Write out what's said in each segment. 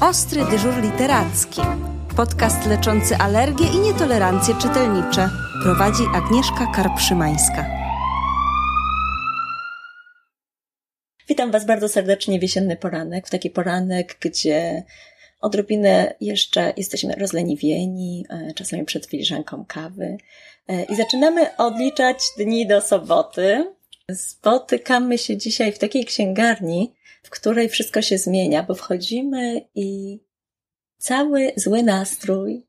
Ostry dyżur literacki. Podcast leczący alergie i nietolerancje czytelnicze. Prowadzi Agnieszka Karpszymańska. Witam Was bardzo serdecznie w jesienny poranek, w taki poranek, gdzie odrobinę jeszcze jesteśmy rozleniwieni, e, czasami przed filiżanką kawy e, i zaczynamy odliczać dni do soboty. Spotykamy się dzisiaj w takiej księgarni, w której wszystko się zmienia, bo wchodzimy i cały zły nastrój,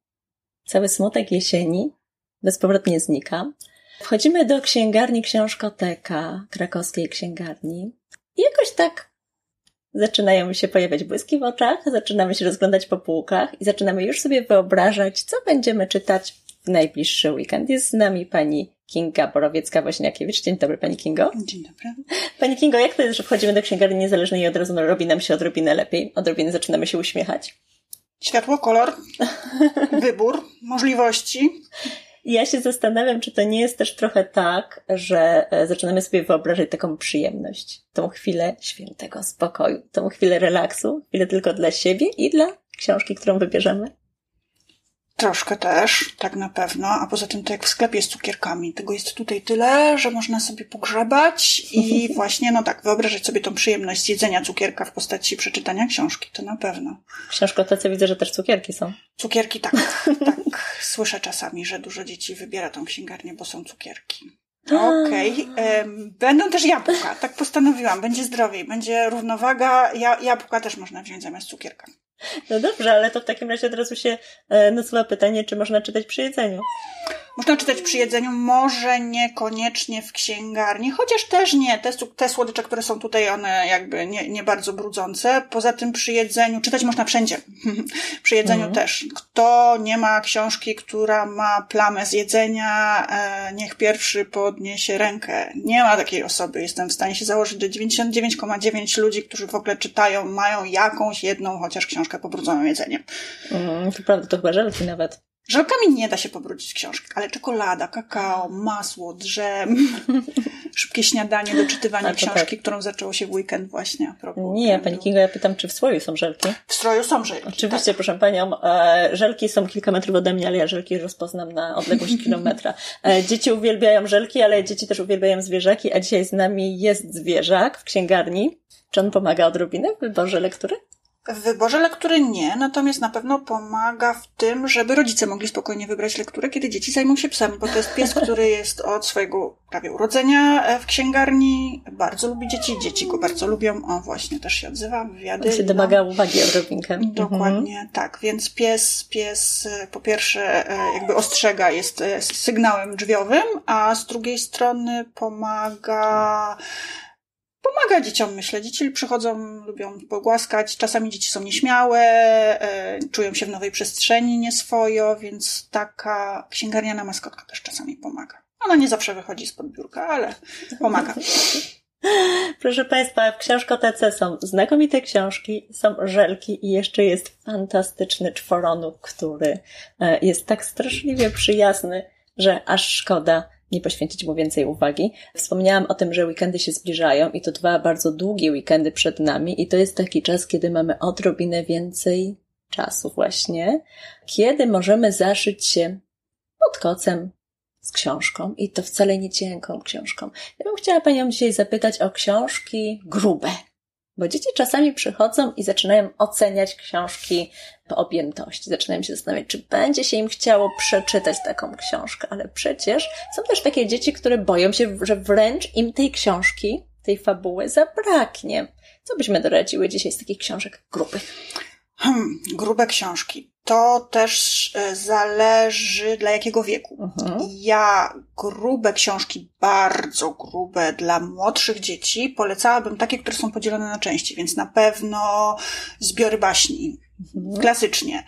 cały smutek jesieni bezpowrotnie znika. Wchodzimy do księgarni Książkoteka, krakowskiej księgarni i jakoś tak zaczynają się pojawiać błyski w oczach, zaczynamy się rozglądać po półkach i zaczynamy już sobie wyobrażać, co będziemy czytać w najbliższy weekend. Jest z nami pani Kinga Borowiecka-Woźniakiewicz. Dzień dobry, Pani Kingo. Dzień dobry. Pani Kingo, jak to jest, że wchodzimy do księgarni niezależnej i od razu robi nam się odrobinę lepiej? Odrobinę zaczynamy się uśmiechać? Światło, kolor, wybór, możliwości. Ja się zastanawiam, czy to nie jest też trochę tak, że e, zaczynamy sobie wyobrażać taką przyjemność, tą chwilę świętego spokoju, tą chwilę relaksu, chwilę tylko dla siebie i dla książki, którą wybierzemy. Troszkę też, tak na pewno. A poza tym to jak w sklepie z cukierkami. Tego jest tutaj tyle, że można sobie pogrzebać i właśnie, no tak, wyobrażać sobie tą przyjemność jedzenia cukierka w postaci przeczytania książki, to na pewno. W książkotece widzę, że też cukierki są. Cukierki tak, tak. Słyszę czasami, że dużo dzieci wybiera tą księgarnię, bo są cukierki. Okej. Okay. Będą też jabłka, tak postanowiłam. Będzie zdrowiej, będzie równowaga. Ja, jabłka też można wziąć zamiast cukierka. No dobrze, ale to w takim razie od razu się e, nasuwa pytanie, czy można czytać przy jedzeniu? Można czytać przy jedzeniu, może niekoniecznie w księgarni, chociaż też nie. Te, te słodycze, które są tutaj, one jakby nie, nie bardzo brudzące. Poza tym przy jedzeniu, czytać można wszędzie. przy jedzeniu mm. też. Kto nie ma książki, która ma plamę z jedzenia, e, niech pierwszy podniesie rękę. Nie ma takiej osoby. Jestem w stanie się założyć, że 99,9 ludzi, którzy w ogóle czytają, mają jakąś jedną chociaż książkę pobrudzoną jedzeniem. Mm, to prawda, to chyba żelki nawet. Żelkami nie da się pobrudzić książki, ale czekolada, kakao, masło, drzem, szybkie śniadanie, doczytywanie książki, tak. którą zaczęło się w weekend właśnie. Nie, Pani Kinga, ja pytam, czy w stroju są żelki? W stroju są żelki. Oczywiście, tak. proszę Panią, e, żelki są kilka metrów ode mnie, ale ja żelki rozpoznam na odległość kilometra. E, dzieci uwielbiają żelki, ale dzieci też uwielbiają zwierzaki, a dzisiaj z nami jest zwierzak w księgarni. Czy on pomaga odrobinę w wyborze lektury? W wyborze lektury nie, natomiast na pewno pomaga w tym, żeby rodzice mogli spokojnie wybrać lekturę, kiedy dzieci zajmą się psem, bo to jest pies, który jest od swojego prawie urodzenia e, w księgarni, bardzo lubi dzieci, dzieci go bardzo lubią, on właśnie też się odzywa, wywiady. On się domaga uwagi odrobinkę. Dokładnie, mhm. tak, więc pies, pies e, po pierwsze e, jakby ostrzega, jest sygnałem drzwiowym, a z drugiej strony pomaga pomaga dzieciom, myślę. Dzieci przychodzą, lubią pogłaskać. Czasami dzieci są nieśmiałe, e, czują się w nowej przestrzeni nieswojo, więc taka księgarniana maskotka też czasami pomaga. Ona nie zawsze wychodzi spod biurka, ale pomaga. Proszę Państwa, w książkotece są znakomite książki, są żelki i jeszcze jest fantastyczny czworonuk, który e, jest tak straszliwie przyjazny, że aż szkoda nie poświęcić mu więcej uwagi. Wspomniałam o tym, że weekendy się zbliżają i to dwa bardzo długie weekendy przed nami i to jest taki czas, kiedy mamy odrobinę więcej czasu właśnie, kiedy możemy zaszyć się pod kocem z książką i to wcale nie cienką książką. Ja bym chciała Panią dzisiaj zapytać o książki grube, bo dzieci czasami przychodzą i zaczynają oceniać książki po objętości. Zaczynają się zastanawiać, czy będzie się im chciało przeczytać taką książkę. Ale przecież są też takie dzieci, które boją się, że wręcz im tej książki, tej fabuły zabraknie. Co byśmy doradziły dzisiaj z takich książek grubych? Hmm, grube książki. To też e, zależy dla jakiego wieku. Mhm. Ja grube książki, bardzo grube dla młodszych dzieci, polecałabym takie, które są podzielone na części, więc na pewno zbiory baśni, mhm. klasycznie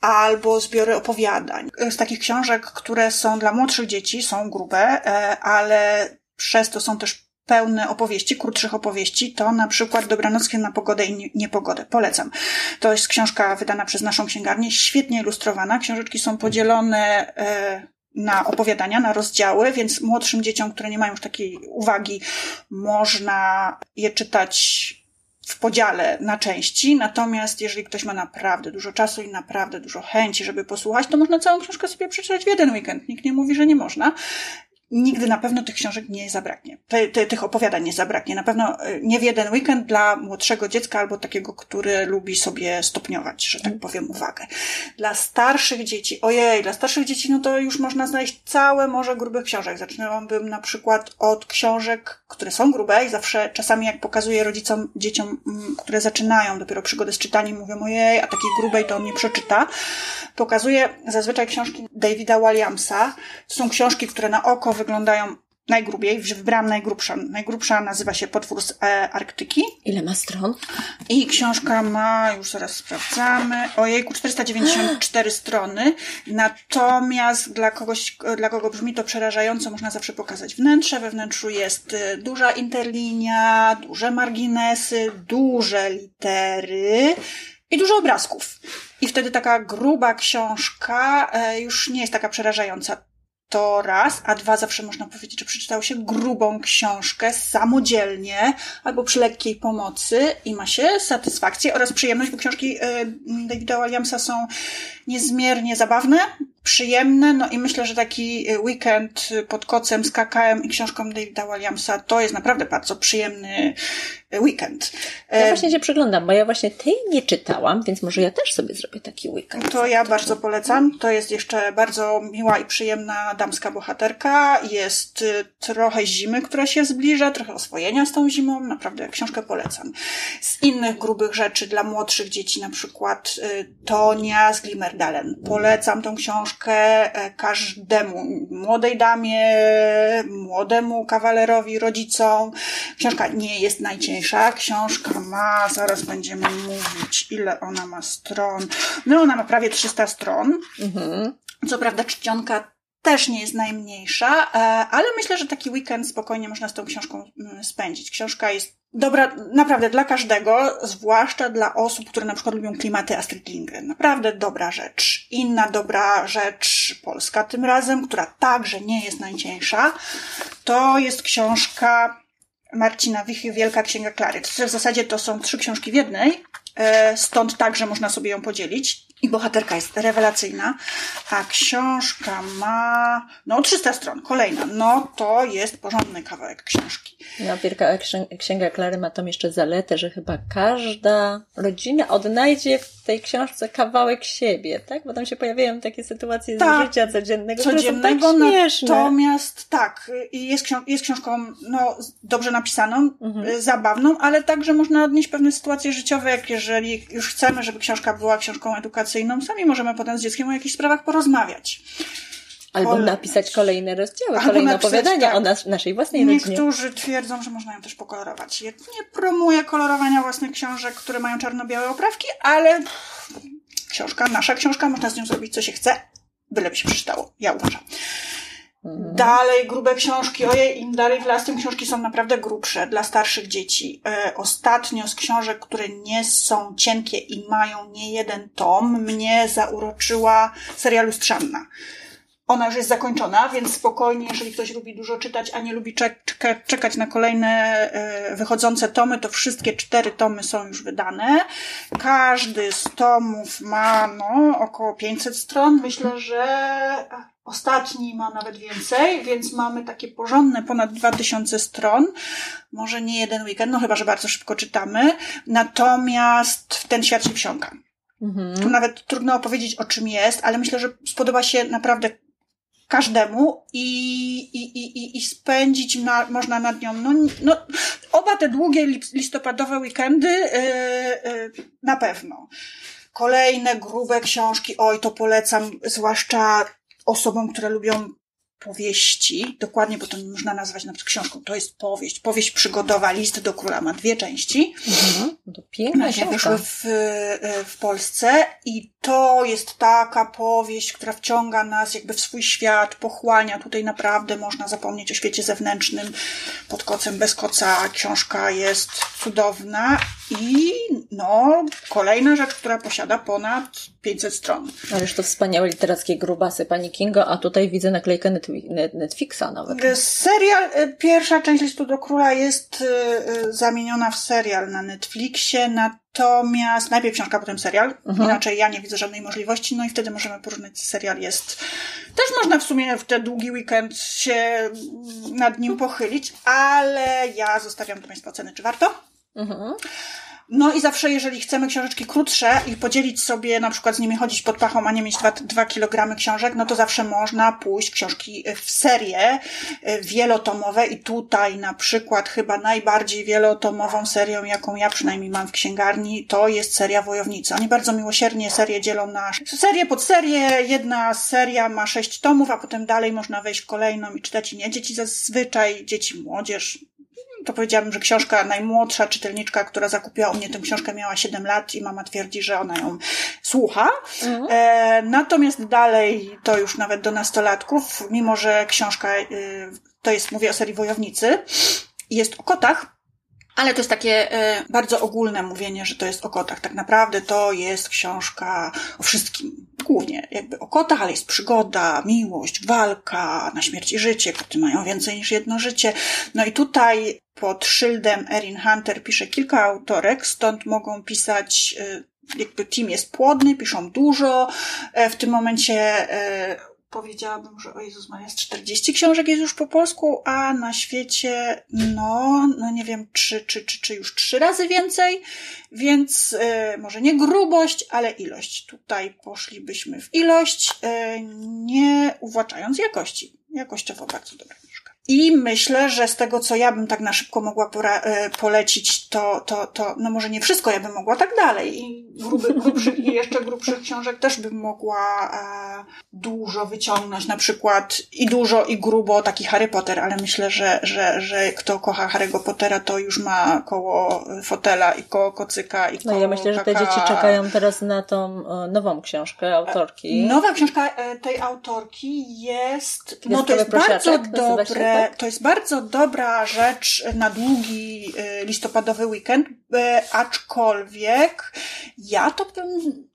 albo zbiory opowiadań. Z takich książek, które są dla młodszych dzieci, są grube, e, ale przez to są też pełne opowieści, krótszych opowieści, to na przykład Dobranockie na pogodę i niepogodę. Polecam. To jest książka wydana przez naszą księgarnię, świetnie ilustrowana. Książeczki są podzielone e, na opowiadania, na rozdziały, więc młodszym dzieciom, które nie mają już takiej uwagi, można je czytać w podziale na części, natomiast jeżeli ktoś ma naprawdę dużo czasu i naprawdę dużo chęci, żeby posłuchać, to można całą książkę sobie przeczytać w jeden weekend. Nikt nie mówi, że nie można nigdy na pewno tych książek nie zabraknie. Tych opowiadań nie zabraknie. Na pewno y, nie w jeden weekend dla młodszego dziecka albo takiego, który lubi sobie stopniować, że tak mhm. powiem, uwagę. Dla starszych dzieci, ojej, dla starszych dzieci, no to już można znaleźć całe morze grubych książek. Zaczynałabym na przykład od książek, które są grube i zawsze czasami jak pokazuję rodzicom, dzieciom, mm, które zaczynają dopiero przygodę z czytaniem, mówią, ojej, a takiej grubej to on nie przeczyta. Pokazuję zazwyczaj książki Davida Williamsa. To są książki, które na oko wyglądają najgrubiej, wybrałam najgrubsza. Najgrubsza nazywa się Potwór z e, Arktyki. Ile ma stron? I książka ma, już zaraz sprawdzamy, ojejku, 494 strony. Natomiast dla kogoś, dla kogo brzmi to przerażająco, można zawsze pokazać wnętrze. We wnętrzu jest e, duża interlinia, duże marginesy, duże litery i dużo obrazków. I wtedy taka gruba książka e, już nie jest taka przerażająca to raz, a dwa zawsze można powiedzieć, że przeczytał się grubą książkę samodzielnie albo przy lekkiej pomocy i ma się satysfakcję oraz przyjemność, bo książki y, Davida Williamsa są niezmiernie zabawne, przyjemne, no i myślę, że taki weekend pod kocem z kakałem i książką Davida Williamsa to jest naprawdę bardzo przyjemny weekend. Ja e, właśnie się przyglądam, bo ja właśnie tej nie czytałam, więc może ja też sobie zrobię taki weekend. To ja bardzo polecam. To jest jeszcze bardzo miła i przyjemna damska bohaterka. Jest y, trochę zimy, która się zbliża, trochę oswojenia z tą zimą. Naprawdę książkę polecam. Z innych grubych rzeczy dla młodszych dzieci, na przykład y, Tonia z Glimmerdalen. Polecam tą książkę e, każdemu, młodej damie, młodemu kawalerowi, rodzicom. Książka nie jest najważniejsza. Książka ma, zaraz będziemy mówić, ile ona ma stron. No, ona ma prawie 300 stron. Mhm. Co prawda, czcionka też nie jest najmniejsza, e, ale myślę, że taki weekend spokojnie można z tą książką mm, spędzić. Książka jest dobra naprawdę dla każdego, zwłaszcza dla osób, które na przykład lubią klimaty Astrid Lindgren. Naprawdę dobra rzecz. Inna dobra rzecz polska tym razem, która także nie jest najcieńsza, to jest książka Marcina Wichy, Wielka Księga Klary. W zasadzie to są trzy książki w jednej, e, stąd także można sobie ją podzielić. I bohaterka jest rewelacyjna, a książka ma, no 300 stron, kolejna. No to jest porządny kawałek książki. No, Wielka Księga Klary ma tam jeszcze zaletę, że chyba każda rodzina odnajdzie w tej książce kawałek siebie, tak? Bo tam się pojawiają takie sytuacje tak, z życia codziennego, codziennego, które są tak śmieszne. Natomiast tak, jest, książ jest książką no, dobrze napisaną, mhm. Y, zabawną, ale także można odnieść pewne sytuacje życiowe, jak jeżeli już chcemy, żeby książka była książką edukacyjną, sami możemy potem z dzieckiem o jakichś sprawach porozmawiać. Albo napisać kolejne rozdziały, Albo kolejne napisać, opowiadania tak. o nas, naszej własnej Niektórzy rodzinie. Niektórzy twierdzą, że można ją też pokolorować. Ja nie promuję kolorowania własnych książek, które mają czarno-białe oprawki, ale książka, nasza książka, można z nią zrobić co się chce, byleby się przeczytało. Ja uważam. Mhm. Dalej grube książki. Ojej, im dalej w las, tym książki są naprawdę grubsze dla starszych dzieci. E, ostatnio z książek, które nie są cienkie i mają nie jeden tom, mnie zauroczyła seria Lustrzanna. Ona już jest zakończona, więc spokojnie, jeżeli ktoś lubi dużo czytać, a nie lubi czeka czekać na kolejne e, wychodzące tomy, to wszystkie cztery tomy są już wydane. Każdy z tomów ma no, około 500 stron. Myślę, że ostatni ma nawet więcej, więc mamy takie porządne ponad 2000 stron. Może nie jeden weekend, no chyba, że bardzo szybko czytamy. Natomiast w ten świat się wsiąka. Mhm. Tu nawet trudno opowiedzieć o czym jest, ale myślę, że spodoba się naprawdę każdemu i, i, i, i spędzić na, można nad nią, no, no, oba te długie listopadowe weekendy yy, yy, na pewno. Kolejne grube książki, oj, to polecam, zwłaszcza osobom, które lubią powieści, dokładnie, bo to nie można nazwać na przykład książką, to jest powieść, powieść przygodowa, List do Króla ma dwie części. Mhm, to piękna książka. wyszły w, w Polsce i to jest taka powieść, która wciąga nas jakby w swój świat, pochłania. Tutaj naprawdę można zapomnieć o świecie zewnętrznym. Pod kocem, bez koca książka jest cudowna i no, kolejna rzecz, która posiada ponad 500 stron. Ależ to wspaniałe literackie grubasy pani Kingo, a tutaj widzę naklejkę Netflixa nawet. Serial, y, pierwsza część Listu do Króla jest y, zamieniona w serial na Netflixie, natomiast najpierw książka, potem serial. Mhm. Inaczej ja nie widzę żadnej możliwości, no i wtedy możemy porównać. Serial jest, też można w sumie w ten długi weekend się nad nim pochylić, ale ja zostawiam do Państwa oceny, czy warto. Mhm. No i zawsze, jeżeli chcemy książeczki krótsze i podzielić sobie, na przykład z nimi chodzić pod pachą, a nie mieć dwa, dwa kilogramy książek, no to zawsze można pójść książki w serię y, wielotomowe i tutaj na przykład chyba najbardziej wielotomową serią, jaką ja przynajmniej mam w księgarni, to jest seria Wojownicy. Oni bardzo miłosiernie serię dzielą na serię pod serię. Jedna seria ma sześć tomów, a potem dalej można wejść w kolejną i czytać nie. Dzieci zazwyczaj, dzieci, młodzież, to powiedziałabym, że książka najmłodsza czytelniczka, która zakupiła u mnie tę książkę, miała 7 lat i mama twierdzi, że ona ją słucha. Mhm. E, natomiast dalej to już nawet do nastolatków, mimo że książka e, to jest, mówię o serii Wojownicy, jest o kotach, ale to jest takie e, bardzo ogólne mówienie, że to jest o kotach. Tak naprawdę to jest książka o wszystkim. Głównie jakby o kotach, ale jest przygoda, miłość, walka, na śmierć i życie. Koty mają więcej niż jedno życie. No i tutaj pod szyldem Erin Hunter pisze kilka autorek, stąd mogą pisać e, jakby team jest płodny, piszą dużo. E, w tym momencie powiedziałabym, że o Jezus Maria, jest 40 książek jest już po polsku, a na świecie, no, no nie wiem, czy, czy, czy, czy już trzy razy więcej, więc y, może nie grubość, ale ilość. Tutaj poszlibyśmy w ilość, y, nie uwłaczając jakości. Jakościowo bardzo dobra. I myślę, że z tego, co ja bym tak na szybko mogła e, polecić, to, to, to, no może nie wszystko ja bym mogła tak dalej. I gruby, grubszych i jeszcze grubszych książek też bym mogła e, dużo wyciągnąć. Na przykład i dużo, i grubo taki Harry Potter, ale myślę, że, że, że kto kocha Harry'ego Pottera, to już ma koło fotela i koło kocyka i koło No ja myślę, że te kaka. dzieci czekają teraz na tą e, nową książkę autorki. Nowa książka tej autorki jest, no to jest bardzo dobre tak? to jest bardzo dobra rzecz na długi y, listopadowy weekend, aczkolwiek ja to bym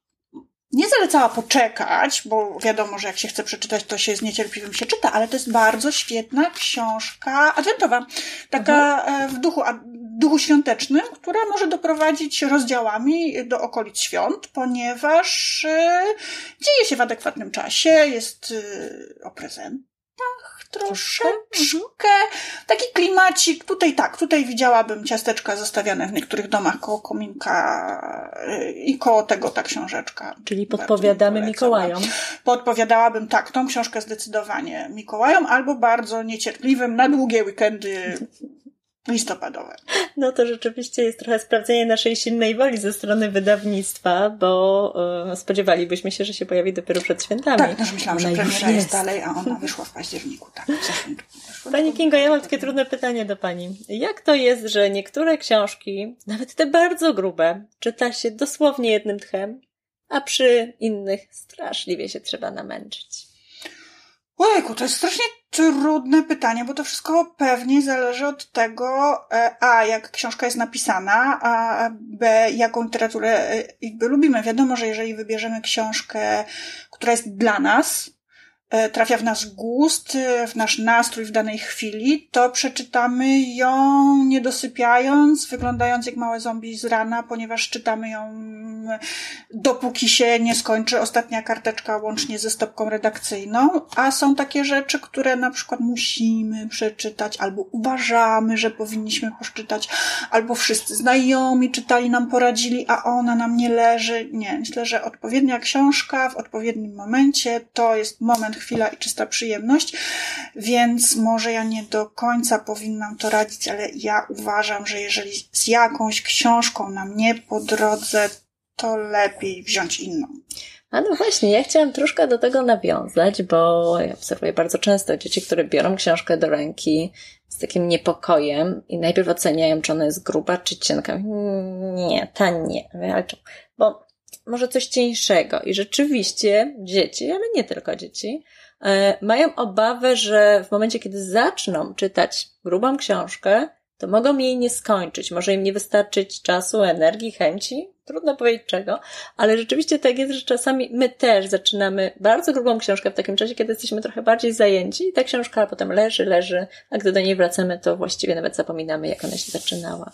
nie zalecała poczekać, bo wiadomo, że jak się chce przeczytać, to się z niecierpliwym się czyta, ale to jest bardzo świetna książka adwentowa. Taka mhm. E, w duchu, duchu świątecznym, która może doprowadzić rozdziałami do okolic świąt, ponieważ e, dzieje się w adekwatnym czasie, jest e, o prezent troszeczkę. Taki klimacik. Tutaj tak, tutaj widziałabym ciasteczka zostawiane w niektórych domach koło kominka y, i koło tego ta książeczka. Czyli podpowiadamy Mikołajom. Podpowiadałabym tak, tą książkę zdecydowanie Mikołajom albo bardzo niecierpliwym na długie weekendy listopadowe. No to rzeczywiście jest trochę sprawdzenie naszej silnej woli ze strony wydawnictwa, bo y, spodziewalibyśmy się, że się pojawi dopiero przed świętami. Tak, też myślałam, że premiera jest. jest dalej, a ona wyszła w październiku, tak, w zeszłym Pani Kingo, ja mam takie trudne pytanie do Pani. Jak to jest, że niektóre książki, nawet te bardzo grube, czyta się dosłownie jednym tchem, a przy innych straszliwie się trzeba namęczyć? Ojku, to jest strasznie trudne pytanie, bo to wszystko pewnie zależy od tego, e, a jak książka jest napisana, a b jaką literaturę e, jakby lubimy. Wiadomo, że jeżeli wybierzemy książkę, która jest dla nas, E, trafia w nasz gust, e, w nasz nastrój w danej chwili, to przeczytamy ją nie dosypiając, wyglądając jak małe zombie z rana, ponieważ czytamy ją mm, dopóki się nie skończy ostatnia karteczka łącznie ze stopką redakcyjną, a są takie rzeczy, które na przykład musimy przeczytać, albo uważamy, że powinniśmy poczytać, albo wszyscy znajomi czytali, nam poradzili, a ona nam nie leży. Nie, myślę, że odpowiednia książka w odpowiednim momencie to jest moment chwila i czysta przyjemność, więc może ja nie do końca powinnam to radzić, ale ja uważam, że jeżeli z jakąś książką nam nie po drodze, to lepiej wziąć inną. A no właśnie, ja chciałam troszkę do tego nawiązać, bo ja obserwuję bardzo często dzieci, które biorą książkę do ręki z takim niepokojem i najpierw oceniają, czy ona jest gruba, czy cienka. Nie, ta nie. Bo może coś cieńszego. I rzeczywiście dzieci, ale nie tylko dzieci, e, mają obawę, że w momencie, kiedy zaczną czytać grubą książkę, to mogą jej nie skończyć. Może im nie wystarczyć czasu, energii, chęci, trudno powiedzieć czego, ale rzeczywiście tak jest, że czasami my też zaczynamy bardzo grubą książkę w takim czasie, kiedy jesteśmy trochę bardziej zajęci i ta książka potem leży, leży, a gdy do niej wracamy, to właściwie nawet zapominamy, jak ona się zaczynała.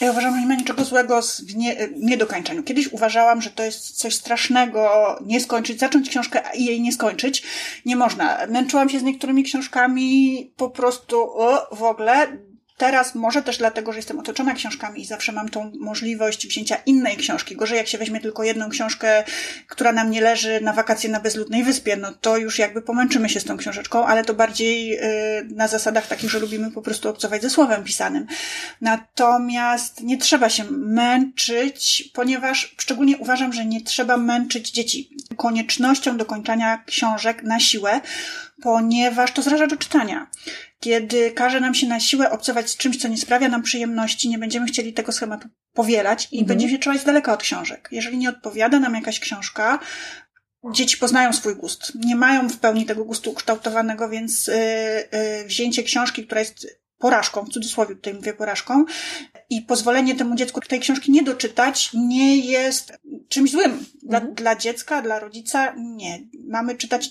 Ja uważam, że nie ma niczego złego w nie, niedokończeniu. Kiedyś uważałam, że to jest coś strasznego, nie skończyć, zacząć książkę i jej nie skończyć. Nie można. Męczyłam się z niektórymi książkami po prostu o, w ogóle Teraz może też dlatego, że jestem otoczona książkami i zawsze mam tą możliwość wzięcia innej książki. Gorzej jak się weźmie tylko jedną książkę, która nam nie leży na wakacje na bezludnej wyspie, no to już jakby pomęczymy się z tą książeczką, ale to bardziej y, na zasadach takich, że lubimy po prostu obcować ze słowem pisanym. Natomiast nie trzeba się męczyć, ponieważ szczególnie uważam, że nie trzeba męczyć dzieci koniecznością dokończania książek na siłę, ponieważ to zraża do czytania kiedy każe nam się na siłę obcować z czymś, co nie sprawia nam przyjemności, nie będziemy chcieli tego schematu powielać i mhm. będziemy się trzymać z daleka od książek. Jeżeli nie odpowiada nam jakaś książka, dzieci poznają swój gust. Nie mają w pełni tego gustu ukształtowanego, więc yy, yy, wzięcie książki, która jest porażką, w cudzysłowie tutaj mówię porażką, i pozwolenie temu dziecku tej książki nie doczytać nie jest czymś złym. Dla, mhm. dla dziecka, dla rodzica nie. Mamy czytać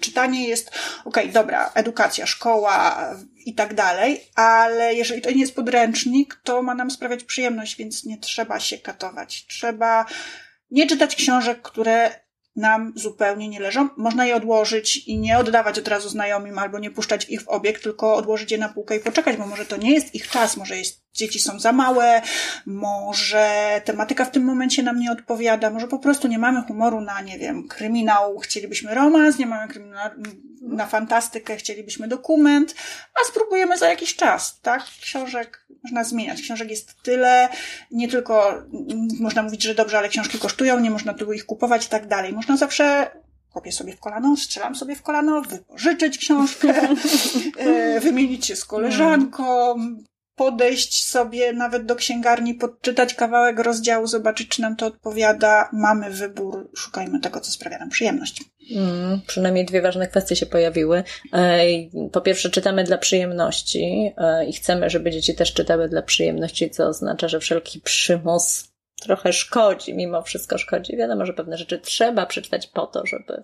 czytanie jest, okej, okay, dobra, edukacja, szkoła i tak dalej, ale jeżeli to nie jest podręcznik, to ma nam sprawiać przyjemność, więc nie trzeba się katować. Trzeba nie czytać książek, które nam zupełnie nie leżą. Można je odłożyć i nie oddawać od razu znajomym albo nie puszczać ich w obieg, tylko odłożyć je na półkę i poczekać, bo może to nie jest ich czas, może jest, dzieci są za małe, może tematyka w tym momencie nam nie odpowiada, może po prostu nie mamy humoru na, nie wiem, kryminał, chcielibyśmy romans, nie mamy kryminału na fantastykę, chcielibyśmy dokument, a spróbujemy za jakiś czas, tak? Książek można zmieniać. Książek jest tyle, nie tylko można mówić, że dobrze, ale książki kosztują, nie można tu ich kupować i tak dalej. Można zawsze kopię sobie w kolano, strzelam sobie w kolano, wypożyczyć książkę, e, wymienić się z koleżanką, podejść sobie nawet do księgarni, podczytać kawałek rozdziału, zobaczyć, czy nam to odpowiada. Mamy wybór, szukajmy tego, co sprawia nam przyjemność. Mm, przynajmniej dwie ważne kwestie się pojawiły. E, po pierwsze, czytamy dla przyjemności e, i chcemy, żeby dzieci też czytały dla przyjemności, co oznacza, że wszelki przymus trochę szkodzi, mimo wszystko szkodzi. Wiadomo, że pewne rzeczy trzeba przeczytać po to, żeby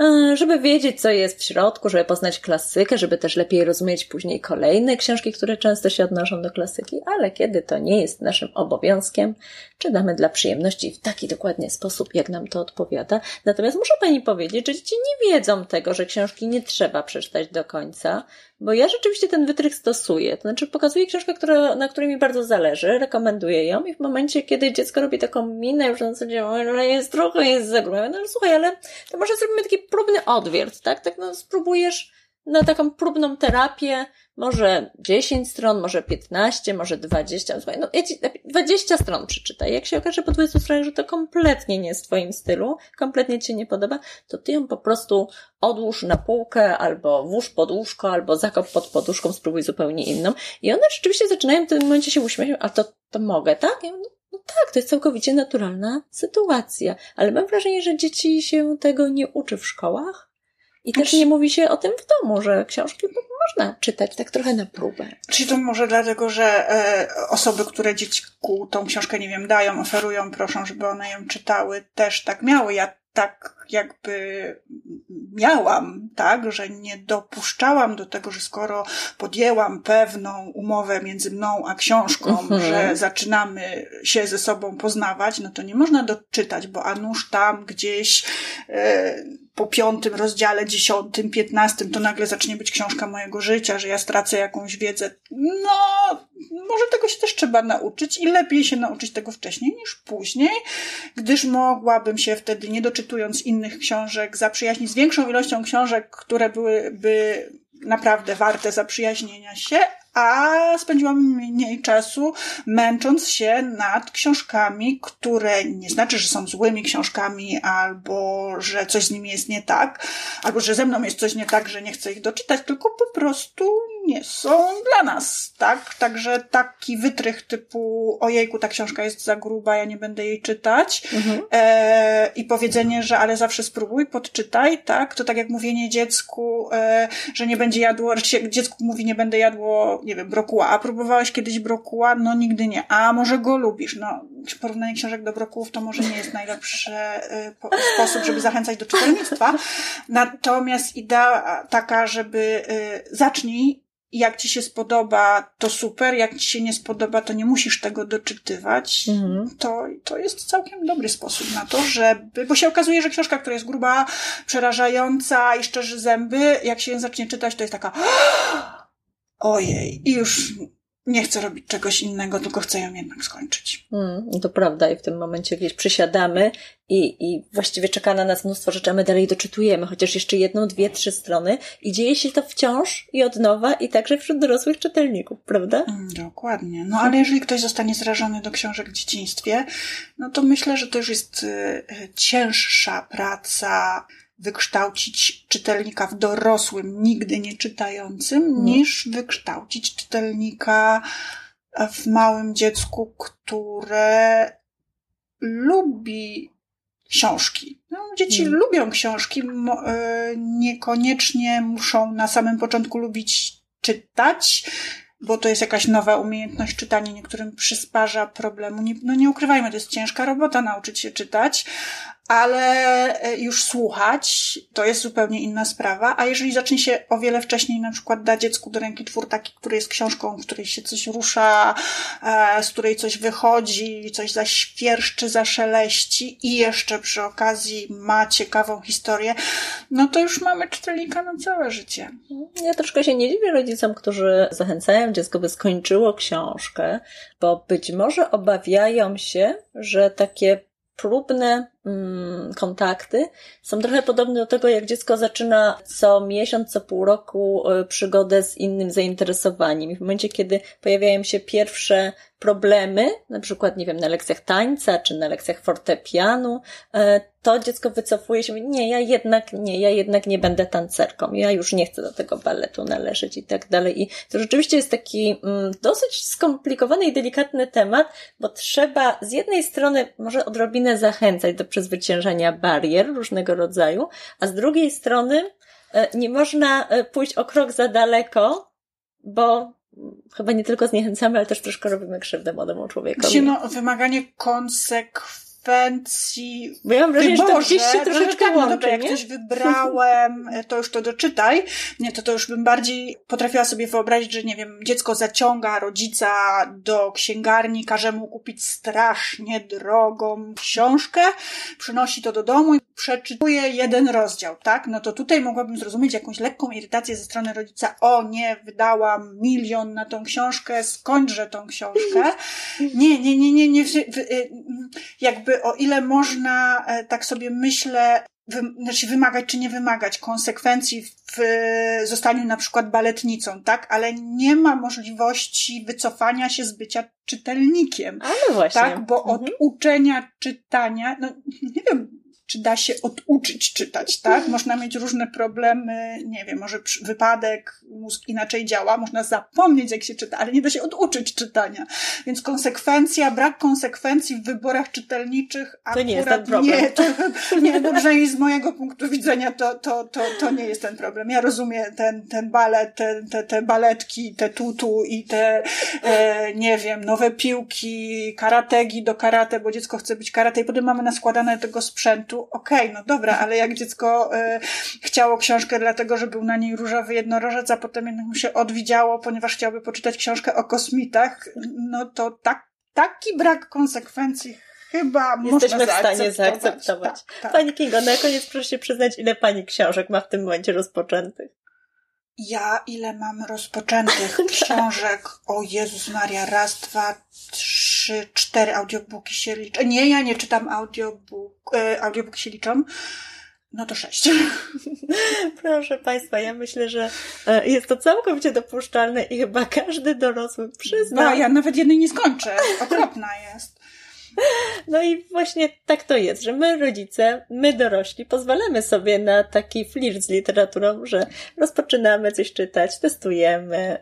E, żeby wiedzieć, co jest w środku, żeby poznać klasykę, żeby też lepiej rozumieć później kolejne książki, które często się odnoszą do klasyki, ale kiedy to nie jest naszym obowiązkiem, czytamy dla przyjemności w taki dokładnie sposób, jak nam to odpowiada. Natomiast muszę Pani powiedzieć, że dzieci nie wiedzą tego, że książki nie trzeba przeczytać do końca, bo ja rzeczywiście ten wytrych stosuję. To znaczy pokazuję książkę, która, na której mi bardzo zależy, rekomenduję ją i w momencie, kiedy dziecko robi taką minę, już na zasadzie, ale jest trochę, jest za grube, no słuchaj, ale to może zrobimy taki próbny odwiert, tak? Tak no spróbujesz na taką próbną terapię, może 10 stron, może 15, może 20. Słuchaj, no ja ci 20 stron przeczytaj. Jak się okaże po 20 stronach, że to kompletnie nie jest w twoim stylu, kompletnie ci się nie podoba, to ty ją po prostu odłóż na półkę, albo włóż pod łóżko, albo zakop pod poduszką, spróbuj zupełnie inną. I one rzeczywiście zaczynają w tym momencie się uśmiechać, a to, to mogę, tak? Ja mówię, no tak, to jest całkowicie naturalna sytuacja. Ale mam wrażenie, że dzieci się tego nie uczy w szkołach. I też nie mówi się o tym w domu, że książki można czytać tak trochę na próbę. Czyli to może dlatego, że e, osoby, które dziecku tą książkę, nie wiem, dają, oferują, proszą, żeby one ją czytały, też tak miały. Ja tak jakby miałam, tak, że nie dopuszczałam do tego, że skoro podjęłam pewną umowę między mną a książką, mhm. że zaczynamy się ze sobą poznawać, no to nie można doczytać, bo a nuż tam gdzieś e, po piątym rozdziale, dziesiątym, piętnastym to nagle zacznie być książka mojego życia, że ja stracę jakąś wiedzę. No, może tego się też trzeba nauczyć i lepiej się nauczyć tego wcześniej niż później, gdyż mogłabym się wtedy, nie doczytując innych książek, zaprzyjaźnić z większą ilością książek, które byłyby naprawdę warte zaprzyjaźnienia się, a spędziłam mniej czasu męcząc się nad książkami, które nie znaczy, że są złymi książkami, albo że coś z nimi jest nie tak, albo że ze mną jest coś nie tak, że nie chcę ich doczytać, tylko po prostu nie są dla nas, tak? Także taki wytrych typu ojejku, ta książka jest za gruba, ja nie będę jej czytać mhm. e, i powiedzenie, że ale zawsze spróbuj, podczytaj, tak? To tak jak mówienie dziecku, e, że nie będzie jadło, się dziecku mówi nie będę jadło, nie wiem, brokuła, a próbowałeś kiedyś brokuła? No nigdy nie. A może go lubisz? No, porównanie książek do brokułów to może nie jest najlepszy e, sposób, żeby zachęcać do czytelnictwa. Natomiast idea taka, żeby e, jak ci się spodoba, to super, jak ci się nie spodoba, to nie musisz tego doczytywać. Mhm. To, to jest całkiem dobry sposób na to, żeby, bo się okazuje, że książka, która jest gruba, przerażająca i szczerzy zęby, jak się ją zacznie czytać, to jest taka ojej, i już nie chcę robić czegoś innego, tylko chcę ją jednak skończyć. Mm, to prawda i w tym momencie gdzieś przysiadamy i, i właściwie czeka na nas mnóstwo rzeczy, a my dalej doczytujemy, chociaż jeszcze jedną, dwie, trzy strony i dzieje się to wciąż i od nowa i także wśród dorosłych czytelników, prawda? Mm, dokładnie. No ale jeżeli ktoś zostanie zrażony do książek w dzieciństwie, no to myślę, że to już jest y, cięższa praca, wykształcić czytelnika w dorosłym, nigdy nie czytającym, mhm. niż wykształcić czytelnika w małym dziecku, które lubi książki. No, dzieci hmm. lubią książki, e, niekoniecznie muszą na samym początku lubić czytać, bo to jest jakaś nowa umiejętność czytania, niektórym przysparza problemu. Nie, no nie ukrywajmy, to jest ciężka robota nauczyć się czytać, ale e, już słuchać to jest zupełnie inna sprawa. A jeżeli zacznie się o wiele wcześniej, na przykład da dziecku do ręki twór taki, który jest książką, w której się coś rusza, e, z której coś wychodzi, coś zaświerszczy, zaszeleści i jeszcze przy okazji ma ciekawą historię, no to już mamy czytelnika na całe życie. Ja troszkę się nie dziwię rodzicom, którzy zachęcają dziecko, by skończyło książkę, bo być może obawiają się, że takie próbne kontakty są trochę podobne do tego, jak dziecko zaczyna co miesiąc, co pół roku y, przygodę z innym zainteresowaniem. I w momencie, kiedy pojawiają się pierwsze problemy, na przykład, nie wiem, na lekcjach tańca czy na lekcjach fortepianu, e, to dziecko wycofuje się, nie, ja jednak nie, ja jednak nie będę tancerką, ja już nie chcę do tego baletu należeć i tak dalej. I to rzeczywiście jest taki mm, dosyć skomplikowany i delikatny temat, bo trzeba z jednej strony może odrobinę zachęcać do przezwyciężania barier różnego rodzaju, a z drugiej strony e, nie można e, pójść o krok za daleko, bo chyba nie tylko zniechęcamy, ale też troszkę robimy krzywdę młodemu człowiekowi. No, wymaganie konsekwencji Bo ja mam wrażenie, że to gdzieś się troszeczkę tak, łączy, no jak coś wybrałem, to już to doczytaj. Nie, to to już bym bardziej potrafiła sobie wyobrazić, że nie wiem, dziecko zaciąga rodzica do księgarni, każe mu kupić strasznie drogą książkę, przynosi to do domu i przeczytuje jeden rozdział, tak? No to tutaj mogłabym zrozumieć jakąś lekką irytację ze strony rodzica. O nie, wydałam milion na tą książkę, skończę tą książkę. Nie, nie, nie, nie, nie. Y, jakby o ile można, e, tak sobie myślę, wy, znaczy wymagać czy nie wymagać konsekwencji w zostaniu na przykład baletnicą, tak? Ale nie ma możliwości wycofania się z bycia czytelnikiem. Ale właśnie. Tak? Bo mhm. od uczenia czytania, no nie wiem, czy da się oduczyć czytać, tak? Można mieć różne problemy, nie wiem, może wypadek, mózg inaczej działa, można zapomnieć, jak się czyta, ale nie da się oduczyć czytania. Więc konsekwencja, brak konsekwencji w wyborach czytelniczych to nie jest ten problem. Nie, to, nie, no przynajmniej z mojego punktu widzenia to, to, to, to nie jest ten problem. Ja rozumiem ten, ten balet, te, te, te baletki, te tutu i te, e, nie wiem, nowe piłki, karategi do karate, bo dziecko chce być karate i potem mamy naskładane tego sprzętu, okej, okay, no dobra, ale jak dziecko y, chciało książkę dlatego, że był na niej różowy jednorożec, a potem jednak mu się odwidziało, ponieważ chciałby poczytać książkę o kosmitach, no to tak, taki brak konsekwencji chyba Jesteśmy w stanie zaakceptować. Tak, tak. Pani Kingo, na koniec proszę się przyznać, ile Pani książek ma w tym momencie rozpoczętych? Ja ile mam rozpoczętych książek? O Jezus Maria, raz, dwa, trzy, cztery audiobooki się liczą. Nie, ja nie czytam audiobook, e, audiobooki się liczą. No to sześć. Proszę Państwa, ja myślę, że e, jest to całkowicie dopuszczalne i chyba każdy dorosły przyzna. No, ja nawet jednej nie skończę. Okropna jest. No i właśnie tak to jest, że my rodzice, my dorośli pozwalamy sobie na taki flirt z literaturą, że rozpoczynamy coś czytać, testujemy,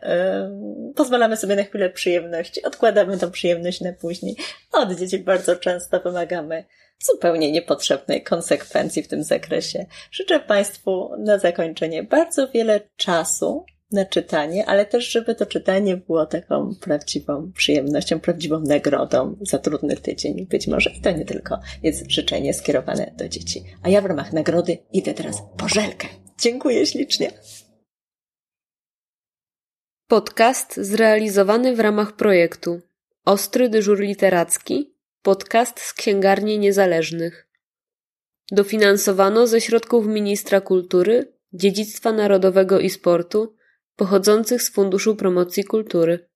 yy, pozwalamy sobie na chwilę przyjemności, odkładamy tą przyjemność na później. Od dzieci bardzo często wymagamy zupełnie niepotrzebnej konsekwencji w tym zakresie. Życzę Państwu na zakończenie bardzo wiele czasu na czytanie, ale też, żeby to czytanie było taką prawdziwą przyjemnością, prawdziwą nagrodą za trudny tydzień. Być może i to nie tylko jest życzenie skierowane do dzieci. A ja w ramach nagrody idę teraz po żelkę. Dziękuję ślicznie. Podcast zrealizowany w ramach projektu Ostry dyżur literacki, podcast z księgarni niezależnych. Dofinansowano ze środków Ministra Kultury, Dziedzictwa Narodowego i Sportu pochodzących z Funduszu Promocji Kultury